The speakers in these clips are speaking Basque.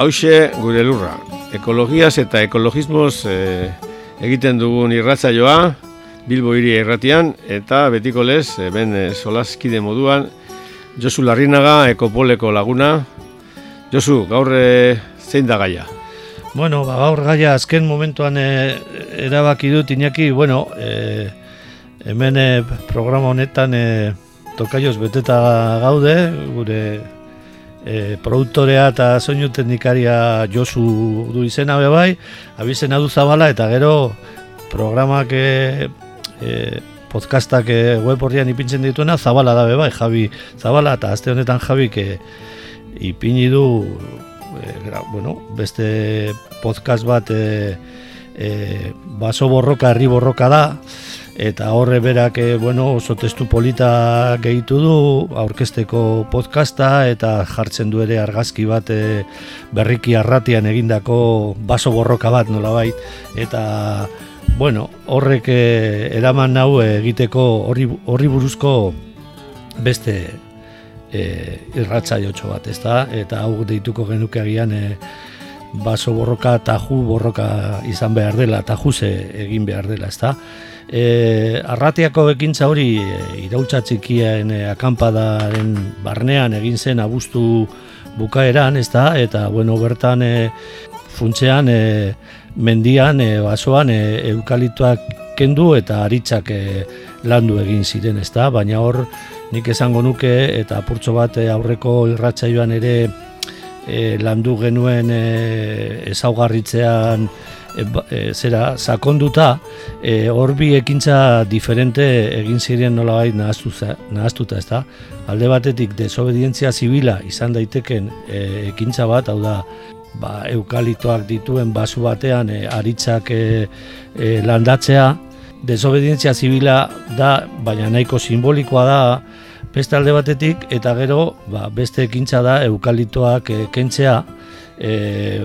hause gure lurra. Ekologiaz eta ekologismoz eh, egiten dugun irratzaioa Bilbo hiri irratian eta betiko lez, eh, ben eh, solaskide moduan, Josu Larrinaga, ekopoleko laguna. Josu, gaur eh, zein da gaia? Bueno, ba, gaur gaia azken momentuan eh, erabaki dut Iñaki, bueno, eh, hemen programa honetan eh, tokaioz beteta gaude, gure e, produktorea eta soinu teknikaria Josu du izena be bai, abizena du zabala eta gero programak e, e, podcastak e, web horrian ipintzen dituena zabala da be bai, Javi Zabala eta aste honetan Javik e, ipini du e, bueno, beste podcast bat e, e, baso borroka, herri borroka da eta horre berak e, bueno, oso testu polita gehitu du aurkesteko podcasta eta jartzen du ere argazki bat e, berriki arratian egindako baso borroka bat nolabait eta bueno, horrek e, eraman nau egiteko horri, horri buruzko beste e, irratza jotxo bat, ezta? Eta hau deituko genuke agian e, baso borroka, taju borroka izan behar dela, tajuse egin behar dela, ezta? E, arratiako ekintza hori e, irautza txikien e, akampadaren barnean egin zen abuztu bukaeran, ez da? Eta, bueno, bertan e, funtzean e, mendian, e, basoan, e, eukalituak kendu eta aritzak e, landu egin ziren, ez da? Baina hor, nik esango nuke eta apurtxo bat e, aurreko irratsaioan ere e, landu genuen e, ezaugarritzean e, e, zera sakonduta e, hor bi ekintza diferente egin ziren nolabait nahaztuta, nahaztuta ezta? Alde batetik desobedientzia zibila izan daiteken e, ekintza bat hau da ba, eukalitoak dituen basu batean e, aritzak e, e, landatzea. Desobedientzia zibila da baina nahiko simbolikoa da beste alde batetik eta gero ba, beste ekintza da eukalitoak e, kentzea e,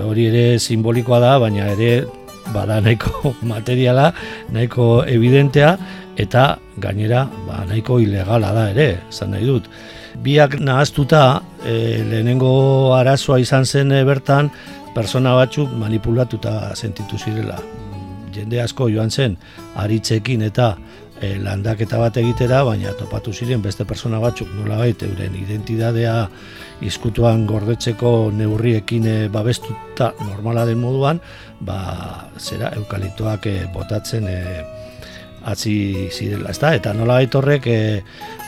hori ere simbolikoa da, baina ere bada nahiko materiala, nahiko evidentea, eta gainera ba, nahiko ilegala da ere, zan nahi dut. Biak nahaztuta, e, lehenengo arazoa izan zen e, bertan, persona batzuk manipulatuta sentitu zirela. Jende asko joan zen, aritzekin eta e, landaketa bat egitera, baina topatu ziren beste persona batzuk nola baita euren identidadea izkutuan gordetzeko neurriekin e, babestuta normala den moduan, ba, zera, eukalitoak e, botatzen e, atzi zirela, ezta? Eta nola horrek e,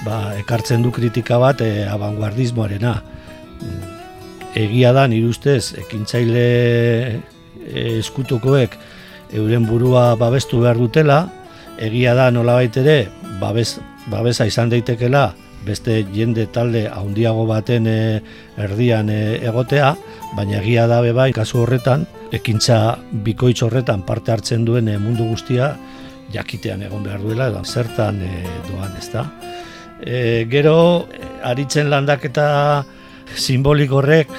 ba, ekartzen du kritika bat e, abanguardismoarena. Egia da, nire ustez, ekintzaile eskutukoek euren burua babestu behar dutela, egia da nolabait ere babes, babesa izan daitekela beste jende talde handiago baten e, erdian e, egotea, baina egia da bai kasu horretan, ekintza bikoitz horretan parte hartzen duen e, mundu guztia jakitean egon behar duela, edo zertan e, doan, ez da. E, gero, aritzen landaketa simbolik horrek,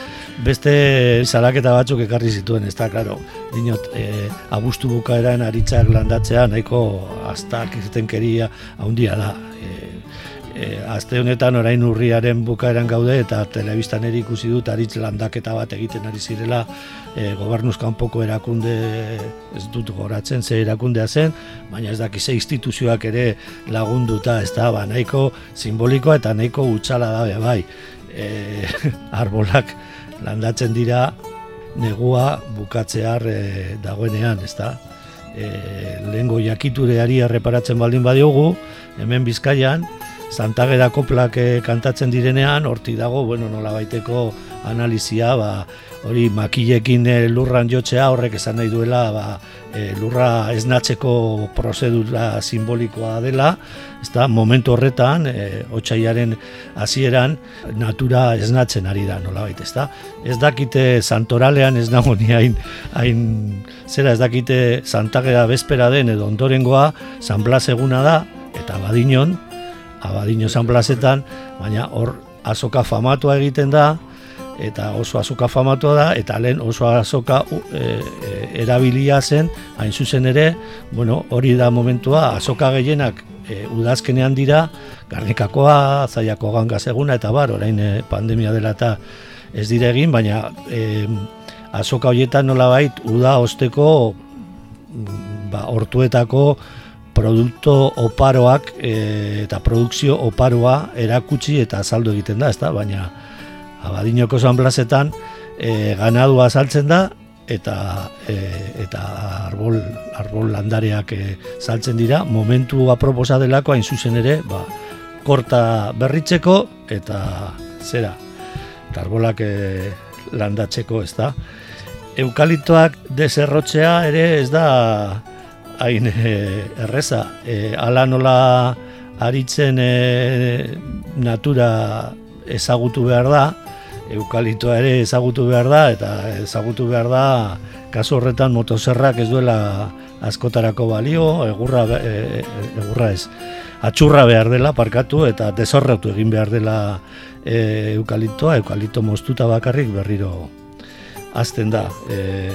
beste salaketa batzuk ekarri zituen, ez da, klaro, dinot, e, abustu bukaeran aritzak landatzea, nahiko aztak keria handia da. E, e, azte honetan orain urriaren bukaeran gaude eta telebistan ere ikusi dut aritz landaketa bat egiten ari zirela e, gobernuz kanpoko erakunde ez dut goratzen ze erakundea zen, baina ez dakize instituzioak ere lagunduta, ez da, ba, nahiko simbolikoa eta nahiko utxala da bai e, arbolak landatzen dira negua bukatzear e, dagoenean, ezta? E, lehengo jakitureari erreparatzen baldin badiogu, hemen bizkaian, Santagera koplak e, kantatzen direnean, horti dago, bueno, nola baiteko analizia, ba, hori makilekin e, lurran jotzea horrek esan nahi duela ba, e, lurra esnatzeko prozedura simbolikoa dela, ezta momentu horretan, e, otsaiaren hasieran natura esnatzen ari da, nola baita, ezta? Ez dakite santoralean ez nago ni hain, hain zera ez dakite santagera bespera den edo ondorengoa San Blas eguna da, eta badinon, abadino San Blasetan, baina hor azoka famatua egiten da, eta oso azoka famatua da, eta lehen oso azoka e, e, erabilia zen, hain zuzen ere, bueno, hori da momentua, azoka gehienak e, udazkenean dira, garnikakoa, zaiako gangaz eguna, eta bar, orain e, pandemia dela eta ez dire egin, baina e, azoka horietan nola bait, uda osteko mm, ba, ortuetako produkto oparoak e, eta produkzio oparoa erakutsi eta azaldu egiten da, ezta? baina abadinoko zanblazetan e, ganadua saltzen da eta e, eta arbol, arbol landareak e, saltzen dira. Momentu aproposa delako hain zuzen ere ba, korta berritzeko eta zera eta arbolak e, landatzeko ez da eukalitoak deserrotzea ere ez da hain e, erreza. E, ala nola aritzen e, natura ezagutu behar da eukalitoa ere ezagutu behar da eta ezagutu behar da kasu horretan motoserrak ez duela askotarako balio, egurra, e, egurra ez, atxurra behar dela parkatu eta desorratu egin behar dela e, eukalitoa, eukalito moztuta bakarrik berriro azten da e,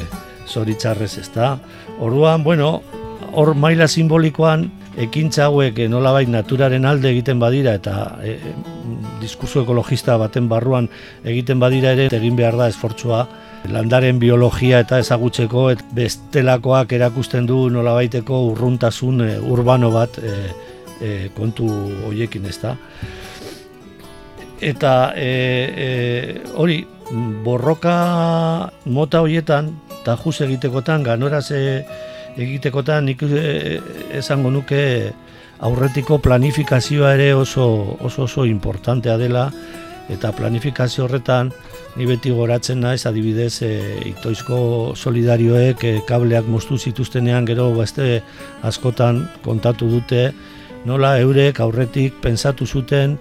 zoritzarrez ez da. Orduan, bueno, hor maila simbolikoan ekintza hauek eh, nolabait naturaren alde egiten badira eta e, diskurso ekologista baten barruan egiten badira ere egin behar da esfortzua landaren biologia eta ezagutzeko et bestelakoak erakusten du nolabaiteko urruntasun urbano bat e, kontu hoiekin ez da. Eta e, hori borroka mota hoietan eta juz egitekotan ganoraz egitekotan nik eh, esango nuke aurretiko planifikazioa ere oso oso oso importantea dela. Eta planifikazio horretan ni beti goratzen naiz adibidez e, itoizko solidarioek e, kableak moztu zituztenean gero beste askotan kontatu dute nola eurek aurretik pensatu zuten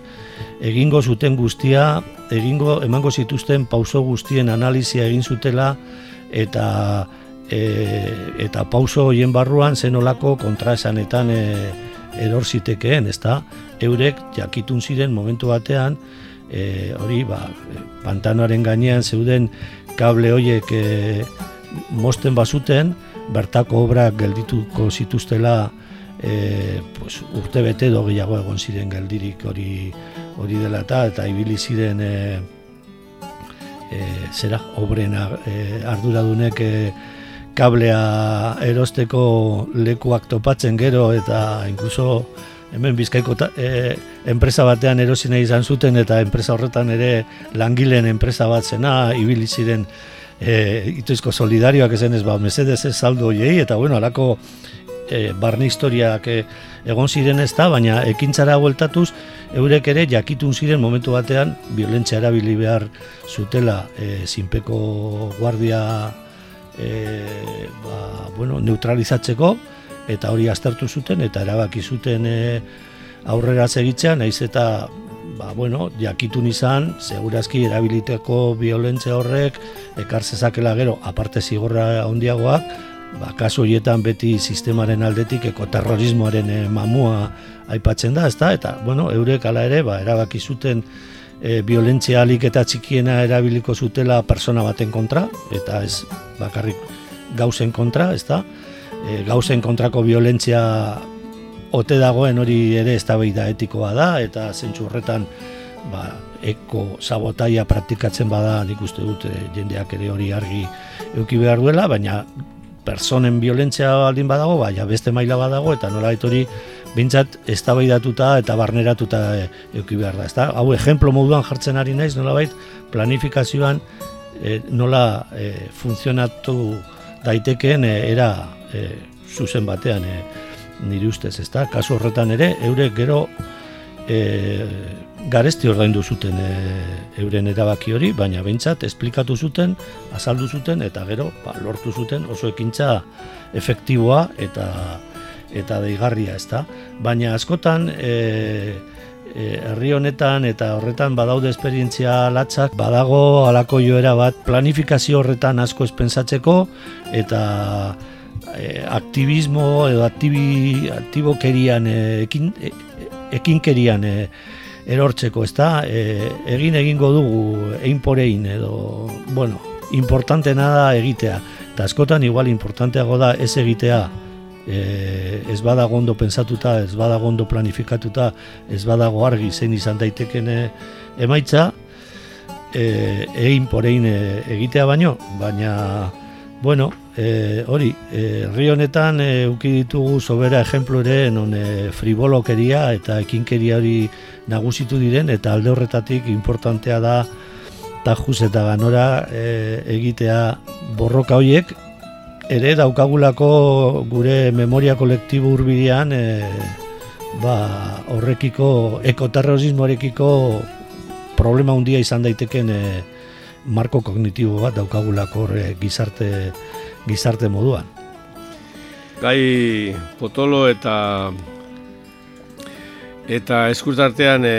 egingo zuten guztia egingo emango zituzten pauso guztien analizia egin zutela eta e, eta pauso hoien barruan zenolako kontraesanetan e, eror zitekeen, ezta? Eurek jakitun ziren momentu batean e, hori ba, pantanoaren gainean zeuden kable hoiek e, mosten bazuten, bertako obrak geldituko zituztela e, pues, urte bete edo gehiago egon ziren geldirik hori hori dela eta eta ibili ziren e, e, zera obren e, arduradunek e, kablea erosteko lekuak topatzen gero eta inkluso hemen bizkaiko e, enpresa batean erosi nahi izan zuten eta enpresa horretan ere langileen enpresa bat zena ibili ziren e, ituizko solidarioak ezen ez ba mesedez ez saldo hoiei eta bueno alako e, barne historiak e, egon ziren ez da baina ekintzara bueltatuz eurek ere jakitun ziren momentu batean violentzia erabili behar zutela e, zinpeko guardia e, ba, bueno, neutralizatzeko eta hori aztertu zuten eta erabaki zuten e, aurrera segitzea naiz eta ba, bueno, jakitun izan segurazki erabiliteko violentzia horrek ekar zezakela gero aparte zigorra handiagoak ba, kasu horietan beti sistemaren aldetik ekoterrorismoaren e, mamua aipatzen da, ezta? Eta, bueno, eurek ala ere, ba, erabaki zuten e, violentzia alik eta txikiena erabiliko zutela persona baten kontra, eta ez bakarrik gauzen kontra, ez da? E, gauzen kontrako violentzia ote dagoen hori ere ez da etikoa da, eta zentsu horretan ba, eko sabotaia praktikatzen bada nik uste dut e, jendeak ere hori argi euki behar duela, baina personen violentzia baldin badago, baina beste maila badago, eta nola hori bintzat eztabaidatuta eta barneratuta euki behar da. Ezta? Hau ejemplo moduan jartzen ari naiz, nolabait planifikazioan e, nola e, funtzionatu daitekeen e, era e, zuzen batean e, nire ustez, ezta? Kasu horretan ere, eurek gero e, garesti ordaindu zuten e, euren erabaki hori, baina behintzat esplikatu zuten, azaldu zuten eta gero ba, lortu zuten oso ekintza efektiboa eta eta deigarria, ezta? Baina askotan e, e, herri honetan eta horretan badaude esperientzia latzak, badago alako joera bat planifikazio horretan asko espentsatzeko eta e, aktivismo edo aktibi, aktibokerian e, ekin, e, ekinkerian e, erortzeko, ezta? E, egin egingo dugu einporein edo, bueno, importantena da egitea. Eta askotan igual importanteago da ez egitea e, ez badago ondo pensatuta, ez badago ondo planifikatuta, ez badago argi zein izan daiteken e, emaitza, e, egin porein e, egitea baino, baina, bueno, e, hori, herri honetan e, uki ditugu sobera ejemplo ere non e, fribolokeria eta ekinkeria hori nagusitu diren, eta alde horretatik importantea da tajuz eta ganora e, egitea borroka horiek, ere daukagulako gure memoria kolektibo urbidean e, ba, horrekiko ekoterrorismoarekiko problema handia izan daiteken e, marko kognitibo bat daukagulako horre gizarte gizarte moduan. Gai potolo eta eta eskurtartean e,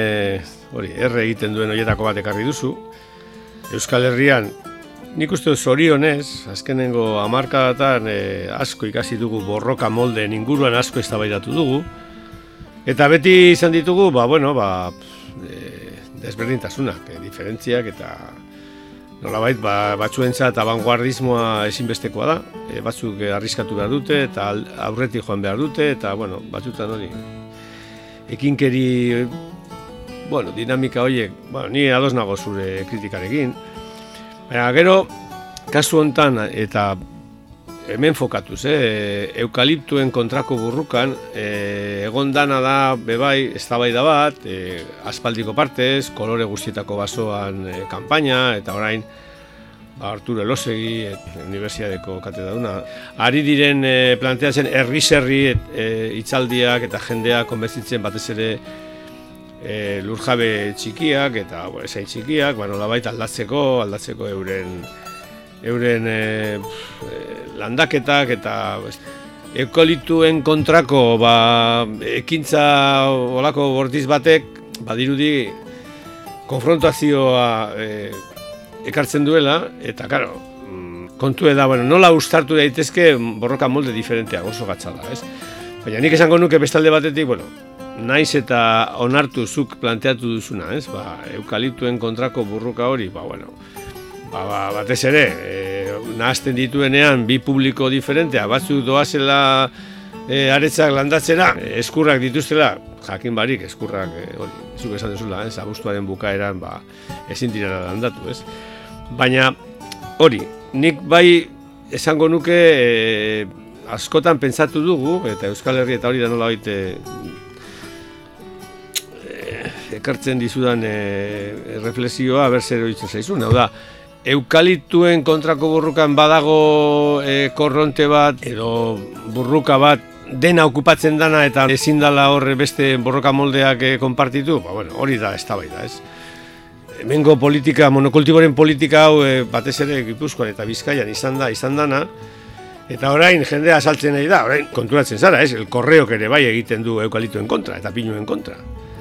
hori erre egiten duen horietako bat ekarri duzu. Euskal Herrian Nik uste zorionez, azkenengo amarkadatan e, asko ikasi dugu borroka molde inguruan asko eztabaidatu dugu. Eta beti izan ditugu, ba, bueno, ba, e, desberdintasunak, e, diferentziak eta nolabait ba, batzuentzat abanguardismoa ezinbestekoa da. E, batzuk arriskatu behar dute eta aurretik joan behar dute eta, bueno, batzutan hori. Ekinkeri, bueno, dinamika horiek, bueno, ni ados nago zure kritikarekin. Baina, gero, kasu hontan eta hemen fokatuz, eh? eukaliptuen kontrako burrukan, eh, egon dana da, bebai, ez da bat, eh, aspaldiko partez, kolore guztietako basoan eh, kanpaina, eta orain, ba, Arturo Elosegi, et, Universiadeko katedraduna. Ari diren e, planteatzen herri-serri e, itzaldiak eta jendea konbertitzen batez ere e, lurjabe txikiak eta bueno, esain txikiak, ba, nolabait aldatzeko, aldatzeko euren euren e, landaketak eta ekolituen kontrako ba, ekintza olako bortiz batek badirudi konfrontazioa e, ekartzen duela eta karo, mm, kontu da, bueno, nola ustartu daitezke borroka molde diferenteak oso gatza da, ez? Baina nik esango nuke bestalde batetik, bueno, naiz eta onartu zuk planteatu duzuna, ez? Ba, eukaliptuen kontrako burruka hori, ba, bueno, ba, ba, batez ere, e, nahazten dituenean bi publiko diferentea, batzuk doazela e, aretzak landatzera, eskurrak dituztela, jakin barik, eskurrak, e, hori, zuk esan duzula, ez? Abustuaren bukaeran, ba, ezin dira landatu, ez? Baina, hori, nik bai esango nuke, e, askotan pentsatu dugu, eta Euskal Herri eta hori da nola baite ekartzen dizudan e, reflexioa ber zer oitzen zaizun. Hau da, eukalituen kontrako burrukan badago e, korronte bat edo burruka bat dena okupatzen dana eta ezin dala horre beste borroka moldeak e, konpartitu, ba, bueno, hori da ez da ez. Hemengo politika, monokultiboren politika hau e, batez ere Gipuzkoan eta Bizkaian izan da, izan dana, eta orain jendea saltzen nahi da, orain konturatzen zara, ez, el korreok ere bai egiten du eukalituen kontra eta pinuen kontra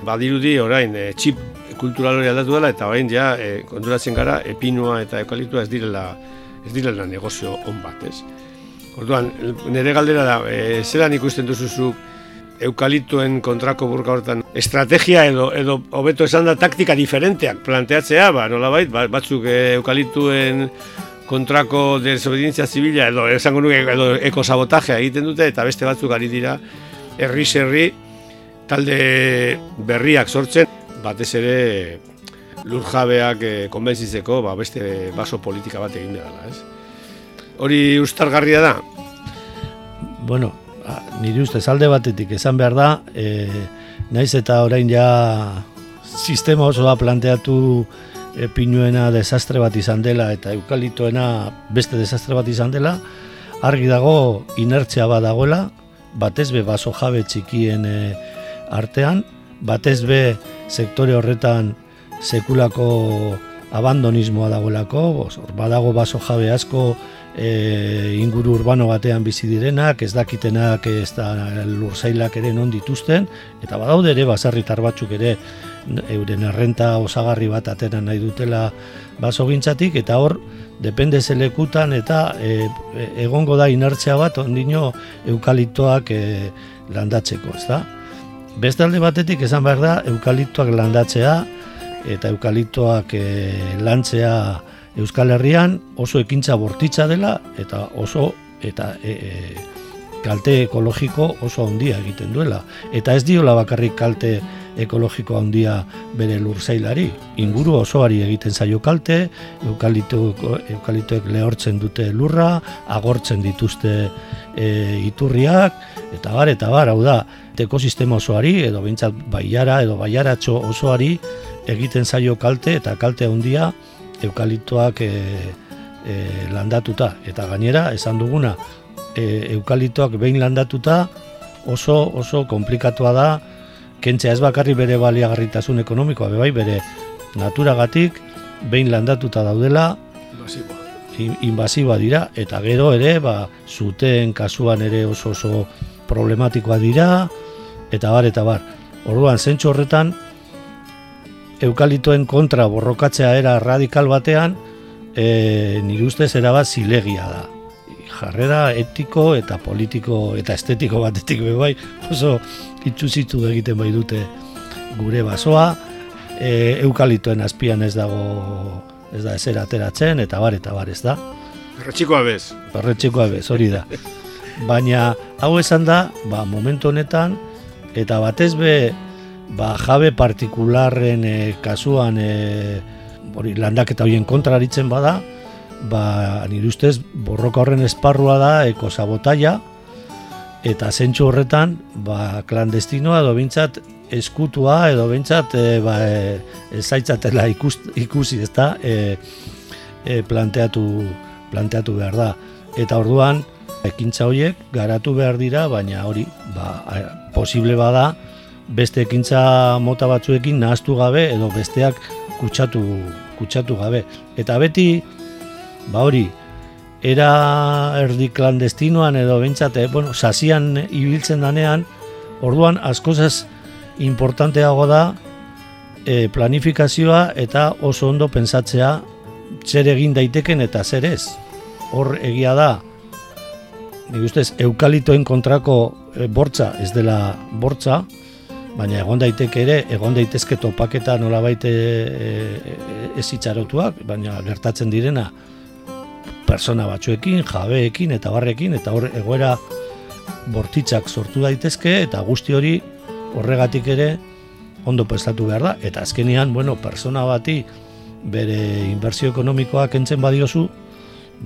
badirudi orain e, txip kultural hori aldatu dela eta orain ja e, konturatzen gara epinua eta eukalitua ez direla ez direla negozio on bat, ez? Orduan, nire galdera da, e, zelan ikusten duzuzu eukalituen kontrako burka hortan estrategia edo edo hobeto esan da taktika diferenteak planteatzea, ba, nolabait, ba, batzuk e, eukalituen kontrako desobedientzia zibila edo esango nuke edo ekosabotajea egiten dute eta beste batzuk ari dira herri-serri talde berriak sortzen, batez ere lurjabeak e, konbentzitzeko ba, beste baso politika bat egin dela, ez? Hori ustargarria da? Bueno, nire ustez alde batetik esan behar da, e, naiz eta orain ja sistema osoa planteatu e, pinuena desastre bat izan dela eta eukalitoena beste desastre bat izan dela, argi dago inertzia bat dagoela, batez be baso jabe txikien e, artean, batez be sektore horretan sekulako abandonismoa dagoelako, badago baso jabe asko e, inguru urbano batean bizi direnak, ez dakitenak ez da lurzailak ere non dituzten, eta badaude ere basarritar batzuk ere euren errenta osagarri bat atera nahi dutela baso gintzatik, eta hor, depende zelekutan eta e, e, egongo da inertzia bat ondino eukaliptoak e, landatzeko, ez da? Beste alde batetik esan behar da eukaliptoak landatzea, eta eukaliptoak e, lantzea Euskal Herrian oso ekintza bortitza dela eta oso eta e, e, kalte ekologiko oso handia egiten duela. Eta ez diola bakarrik kalte ekologiko handia bere lurzailari. Inguru osoari egiten zaio kalte, eukalitoek lehortzen dute lurra, agortzen dituzte e, iturriak, eta bar, eta bar, hau da, ekosistema osoari, edo bintzat baiara, edo baiaratxo osoari, egiten zaio kalte eta kalte handia eukaliptoak e, e, landatuta. Eta gainera, esan duguna, e, eukaliptoak behin landatuta oso oso komplikatua da kentzea ez bakarri bere baliagarritasun ekonomikoa, bai bere naturagatik behin landatuta daudela invasiboa dira eta gero ere ba, zuten kasuan ere oso oso problematikoa dira eta bar eta bar. Orduan zentsu horretan eukalitoen kontra borrokatzea era radikal batean, e, nire ustez erabat zilegia da. Jarrera etiko eta politiko eta estetiko batetik bai oso itxuzitu egiten bai dute gure basoa, e, eukalitoen azpian ez dago ez da ezer ateratzen eta bar eta bar ez da. Berretxikoa bez. Berretxikoa bez, hori da. Baina hau esan da, ba, momentu honetan, eta batez be ba, jabe partikularren e, kasuan e, hori landaketa horien kontraritzen bada, ba, nire ustez borroka horren esparrua da ekosabotaia, eta zentsu horretan ba, klandestinoa edo bintzat eskutua edo bintzat e, ba, e, ezaitzatela ikus, ikusi ez da e, e, planteatu, planteatu behar da. Eta orduan, ekintza horiek garatu behar dira, baina hori ba, posible bada, beste ekintza mota batzuekin nahaztu gabe edo besteak kutsatu, kutsatu gabe. Eta beti, ba hori, era erdi klandestinoan edo bentsate, eh, bueno, sasian ibiltzen danean, orduan askozaz importanteago da e, planifikazioa eta oso ondo pensatzea zer egin daiteken eta zer ez. Hor egia da, nik ustez, eukalitoen kontrako e, bortza ez dela bortza, baina egon daiteke ere, egon daitezke topaketa nolabait e, e, ez itxarotuak, baina gertatzen direna persona batzuekin, jabeekin eta barrekin, eta hor egoera bortitzak sortu daitezke, eta guzti hori horregatik ere ondo prestatu behar da, eta azkenean, bueno, persona bati bere inbertsio ekonomikoa kentzen badiozu,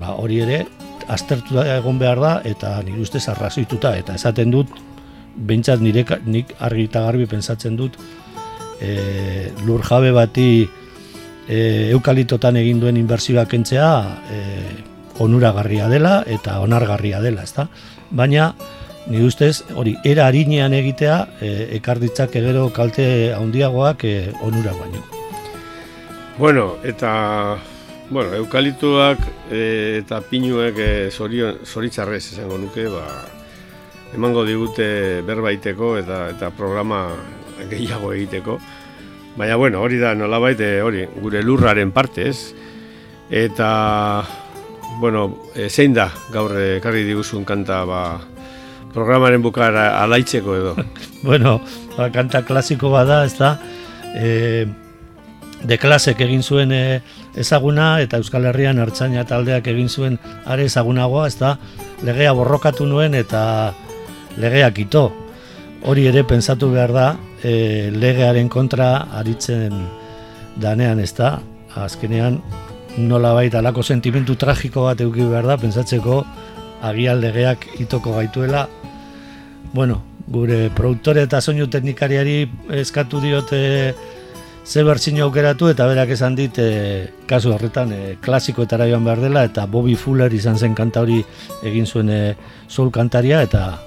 ba, hori ere aztertu egon behar da, eta nire ustez arrazoituta, eta esaten dut, behintzat nire, nik argi eta garbi pensatzen dut e, lur jabe bati e, eukalitotan egin duen inbertsioak entzea e, onuragarria dela eta onargarria dela, ezta? Baina, ni ustez, hori, era harinean egitea, e, ekarditzak egero kalte handiagoak e, onura baino. Bueno, eta bueno, eukalituak e, eta pinuek e, zoritzarrez esango nuke, ba, emango digute berbaiteko eta eta programa gehiago egiteko. Baina bueno, hori da nolabait eh, hori gure lurraren parte, ez? Eta bueno, e, zein da gaur ekarri diguzun kanta ba programaren bukara alaitzeko edo. bueno, ba, kanta klasiko bada, ez da? E, de klasek egin zuen ezaguna eta Euskal Herrian hartzaina taldeak egin zuen are ezagunagoa, ez da? Legea borrokatu nuen eta legeak ito. Hori ere pensatu behar da, e, legearen kontra aritzen danean ez da, azkenean nola baita alako sentimentu tragiko bat euki behar da, pensatzeko agian legeak itoko gaituela, bueno, gure produktore eta soinu teknikariari eskatu diote ze bertsio aukeratu eta berak esan dit e, kasu horretan e, klasikoetara joan behar dela eta Bobby Fuller izan zen kanta hori egin zuen e, soul kantaria eta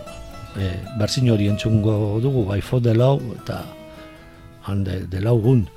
e, bertsio hori entzungo dugu I fought the law eta the law gun.